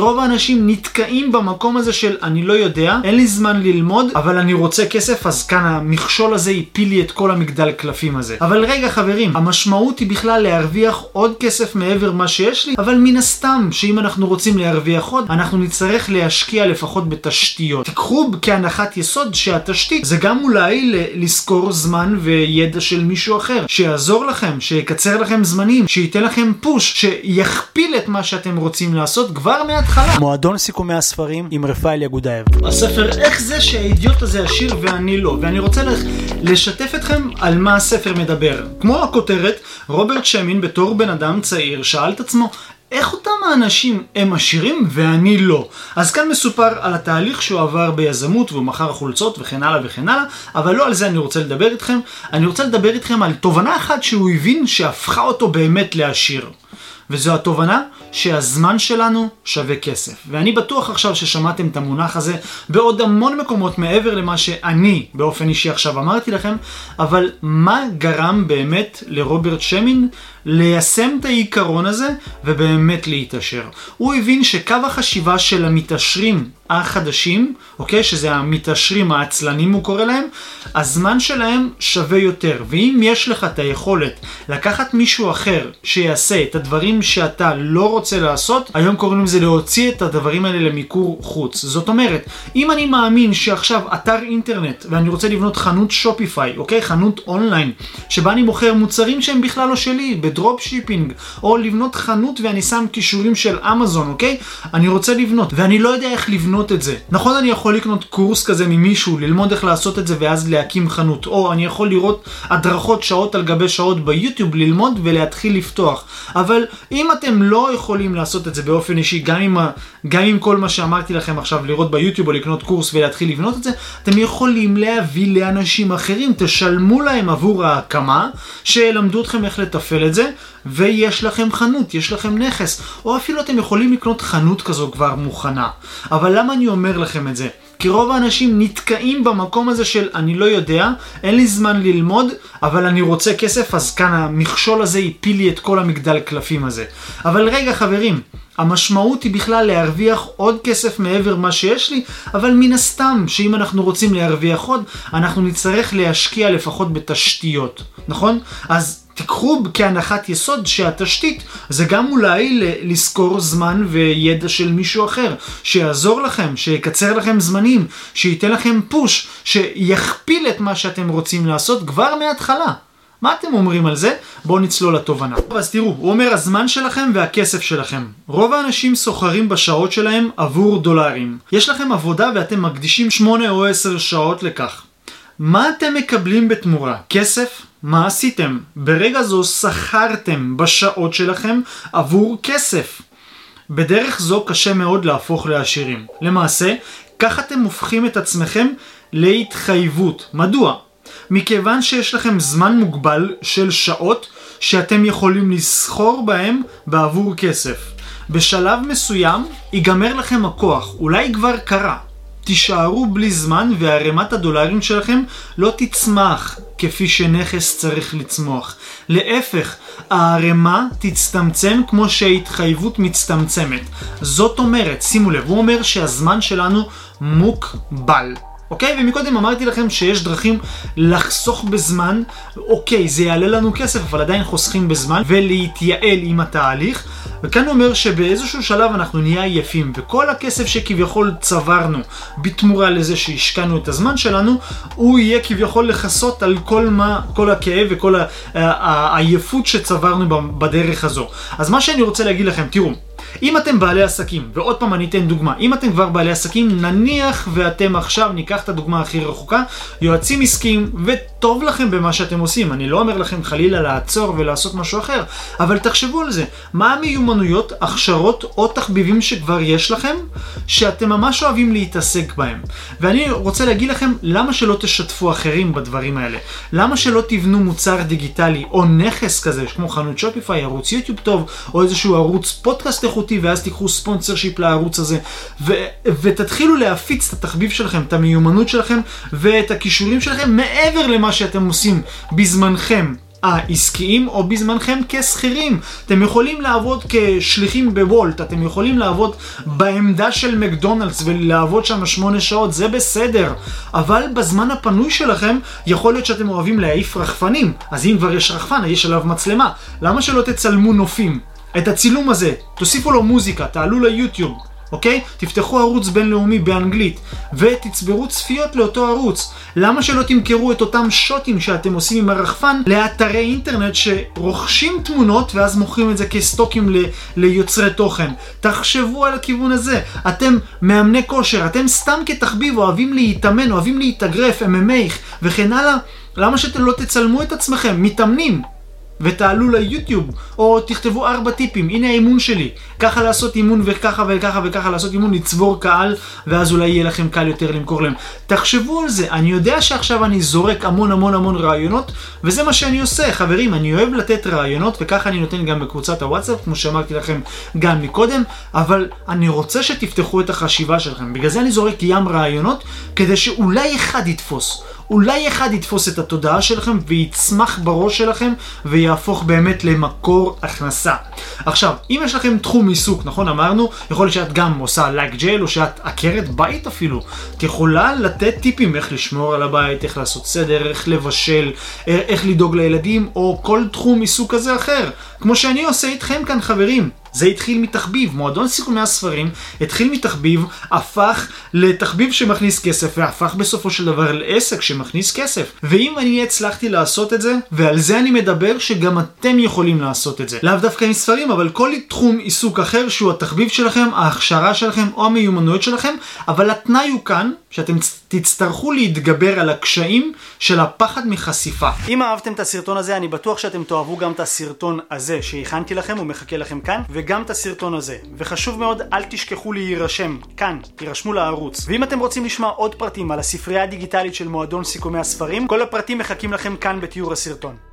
רוב האנשים נתקעים במקום הזה של אני לא יודע, אין לי זמן ללמוד, אבל אני רוצה כסף, אז כאן המכשול הזה הפיל לי את כל המגדל קלפים הזה. אבל רגע חברים, המשמעות היא בכלל להרוויח עוד כסף מעבר מה שיש לי, אבל מן הסתם שאם אנחנו רוצים להרוויח עוד, אנחנו נצטרך להשקיע לפחות בתשתיות. תיקחו כהנחת יסוד שהתשתית זה גם אולי לשכור זמן וידע של מישהו אחר, שיעזור לכם, שיקצר לכם זמנים, שייתן לכם פוש, שיכפיל את מה שאתם רוצים לעשות כבר מההתחלה. מועדון סיכומי הספרים עם רפאל יגודאייב. הספר איך זה שהאידיוט הזה עשיר ואני לא, ואני רוצה לשתף אתכם על מה הספר מדבר. כמו הכותרת, רוברט שמין בתור בן אדם צעיר שאל את עצמו איך אותם האנשים הם עשירים ואני לא? אז כאן מסופר על התהליך שהוא עבר ביזמות והוא מכר חולצות וכן הלאה וכן הלאה, אבל לא על זה אני רוצה לדבר איתכם. אני רוצה לדבר איתכם על תובנה אחת שהוא הבין שהפכה אותו באמת לעשיר. וזו התובנה שהזמן שלנו שווה כסף. ואני בטוח עכשיו ששמעתם את המונח הזה בעוד המון מקומות מעבר למה שאני באופן אישי עכשיו אמרתי לכם, אבל מה גרם באמת לרוברט שמין ליישם את העיקרון הזה ובאמת להתעשר? הוא הבין שקו החשיבה של המתעשרים החדשים, אוקיי? שזה המתעשרים העצלנים הוא קורא להם, הזמן שלהם שווה יותר. ואם יש לך את היכולת לקחת מישהו אחר שיעשה את הדברים שאתה לא רוצה לעשות, היום קוראים לזה להוציא את הדברים האלה למיקור חוץ. זאת אומרת, אם אני מאמין שעכשיו אתר אינטרנט ואני רוצה לבנות חנות Shopify, אוקיי? חנות אונליין, שבה אני מוכר מוצרים שהם בכלל לא שלי, ב dropshipping, או לבנות חנות ואני שם קישורים של אמזון, אוקיי? אני רוצה לבנות, ואני לא יודע איך לבנות לקנות את זה. נכון אני יכול לקנות קורס כזה ממישהו, ללמוד איך לעשות את זה ואז להקים חנות, או אני יכול לראות הדרכות שעות על גבי שעות ביוטיוב, ללמוד ולהתחיל לפתוח. אבל אם אתם לא יכולים לעשות את זה באופן אישי, גם עם, ה, גם עם כל מה שאמרתי לכם עכשיו, לראות ביוטיוב או לקנות קורס ולהתחיל לבנות את זה, אתם יכולים להביא לאנשים אחרים, תשלמו להם עבור ההקמה, שילמדו אתכם איך לתפעל את זה, ויש לכם חנות, יש לכם נכס, או אפילו אתם יכולים לקנות חנות כזו כבר מוכנה. אבל למה אני אומר לכם את זה? כי רוב האנשים נתקעים במקום הזה של אני לא יודע, אין לי זמן ללמוד, אבל אני רוצה כסף, אז כאן המכשול הזה הפיל לי את כל המגדל קלפים הזה. אבל רגע חברים, המשמעות היא בכלל להרוויח עוד כסף מעבר מה שיש לי, אבל מן הסתם שאם אנחנו רוצים להרוויח עוד, אנחנו נצטרך להשקיע לפחות בתשתיות, נכון? אז תיקחו כהנחת יסוד שהתשתית זה גם אולי לשכור זמן וידע של מישהו אחר, שיעזור לכם, שיקצר לכם זמנים, שייתן לכם פוש, שיכפיל את מה שאתם רוצים לעשות כבר מההתחלה. מה אתם אומרים על זה? בואו נצלול לתובנה. אז תראו, הוא אומר הזמן שלכם והכסף שלכם. רוב האנשים סוחרים בשעות שלהם עבור דולרים. יש לכם עבודה ואתם מקדישים 8 או 10 שעות לכך. מה אתם מקבלים בתמורה? כסף? מה עשיתם? ברגע זו שכרתם בשעות שלכם עבור כסף. בדרך זו קשה מאוד להפוך לעשירים. למעשה, כך אתם הופכים את עצמכם להתחייבות. מדוע? מכיוון שיש לכם זמן מוגבל של שעות שאתם יכולים לסחור בהם בעבור כסף. בשלב מסוים ייגמר לכם הכוח, אולי כבר קרה. תישארו בלי זמן וערימת הדולרים שלכם לא תצמח כפי שנכס צריך לצמוח. להפך, הערימה תצטמצם כמו שההתחייבות מצטמצמת. זאת אומרת, שימו לב, הוא אומר שהזמן שלנו מוגבל. אוקיי? ומקודם אמרתי לכם שיש דרכים לחסוך בזמן, אוקיי, זה יעלה לנו כסף, אבל עדיין חוסכים בזמן, ולהתייעל עם התהליך. וכאן אומר שבאיזשהו שלב אנחנו נהיה עייפים, וכל הכסף שכביכול צברנו בתמורה לזה שהשקענו את הזמן שלנו, הוא יהיה כביכול לכסות על כל מה, כל הכאב וכל העייפות שצברנו בדרך הזו. אז מה שאני רוצה להגיד לכם, תראו, אם אתם בעלי עסקים, ועוד פעם אני אתן דוגמה, אם אתם כבר בעלי עסקים, נניח ואתם עכשיו, ניקח את הדוגמה הכי רחוקה, יועצים עסקיים, וטוב לכם במה שאתם עושים, אני לא אומר לכם חלילה לעצור ולעשות משהו אחר, אבל תחשבו על זה, מה המיומנויות, הכשרות או תחביבים שכבר יש לכם, שאתם ממש אוהבים להתעסק בהם. ואני רוצה להגיד לכם, למה שלא תשתפו אחרים בדברים האלה? למה שלא תבנו מוצר דיגיטלי או נכס כזה, כמו חנות שופיפיי, ערוץ יוטיוב טוב, או איזשהו ערוץ פודקאסט איכותי ואז תיקחו ספונסר שיפ לערוץ הזה ו- ותתחילו להפיץ את התחביב שלכם, את המיומנות שלכם ואת הכישורים שלכם מעבר למה שאתם עושים בזמנכם העסקיים או בזמנכם כשכירים. אתם יכולים לעבוד כשליחים בוולט, אתם יכולים לעבוד בעמדה של מקדונלדס ולעבוד שם שמונה שעות, זה בסדר. אבל בזמן הפנוי שלכם, יכול להיות שאתם אוהבים להעיף רחפנים. אז אם כבר יש רחפן, יש עליו מצלמה. למה שלא תצלמו נופים? את הצילום הזה, תוסיפו לו מוזיקה, תעלו ליוטיוב. אוקיי? תפתחו ערוץ בינלאומי באנגלית ותצברו צפיות לאותו ערוץ. למה שלא תמכרו את אותם שוטים שאתם עושים עם הרחפן לאתרי אינטרנט שרוכשים תמונות ואז מוכרים את זה כסטוקים ל- ליוצרי תוכן? תחשבו על הכיוון הזה. אתם מאמני כושר, אתם סתם כתחביב אוהבים להתאמן, אוהבים להתאגרף, MMA וכן הלאה. למה שאתם לא תצלמו את עצמכם? מתאמנים. ותעלו ליוטיוב, או תכתבו ארבע טיפים, הנה האימון שלי, ככה לעשות אימון וככה וככה וככה לעשות אימון, לצבור קהל, ואז אולי יהיה לכם קל יותר למכור להם. תחשבו על זה, אני יודע שעכשיו אני זורק המון המון המון רעיונות, וזה מה שאני עושה, חברים, אני אוהב לתת רעיונות, וככה אני נותן גם בקבוצת הוואטסאפ, כמו שאמרתי לכם גם מקודם, אבל אני רוצה שתפתחו את החשיבה שלכם, בגלל זה אני זורק ים רעיונות, כדי שאולי אחד יתפוס. אולי אחד יתפוס את התודעה שלכם ויצמח בראש שלכם ויהפוך באמת למקור הכנסה. עכשיו, אם יש לכם תחום עיסוק, נכון אמרנו, יכול להיות שאת גם עושה לייק ג'ל או שאת עקרת בית אפילו, את יכולה לתת טיפים איך לשמור על הבית, איך לעשות סדר, איך לבשל, איך לדאוג לילדים או כל תחום עיסוק כזה אחר. כמו שאני עושה איתכם כאן חברים. זה התחיל מתחביב, מועדון סיכומי הספרים התחיל מתחביב, הפך לתחביב שמכניס כסף, והפך בסופו של דבר לעסק שמכניס כסף. ואם אני הצלחתי לעשות את זה, ועל זה אני מדבר שגם אתם יכולים לעשות את זה. לאו דווקא עם ספרים, אבל כל תחום עיסוק אחר שהוא התחביב שלכם, ההכשרה שלכם או המיומנויות שלכם, אבל התנאי הוא כאן, שאתם תצטרכו להתגבר על הקשיים של הפחד מחשיפה. אם אהבתם את הסרטון הזה, אני בטוח שאתם תאהבו גם את הסרטון הזה שהכנתי לכם, הוא מחכה לכם כאן, וגם את הסרטון הזה. וחשוב מאוד, אל תשכחו להירשם, כאן, תירשמו לערוץ. ואם אתם רוצים לשמוע עוד פרטים על הספרייה הדיגיטלית של מועדון סיכומי הספרים, כל הפרטים מחכים לכם כאן בתיאור הסרטון.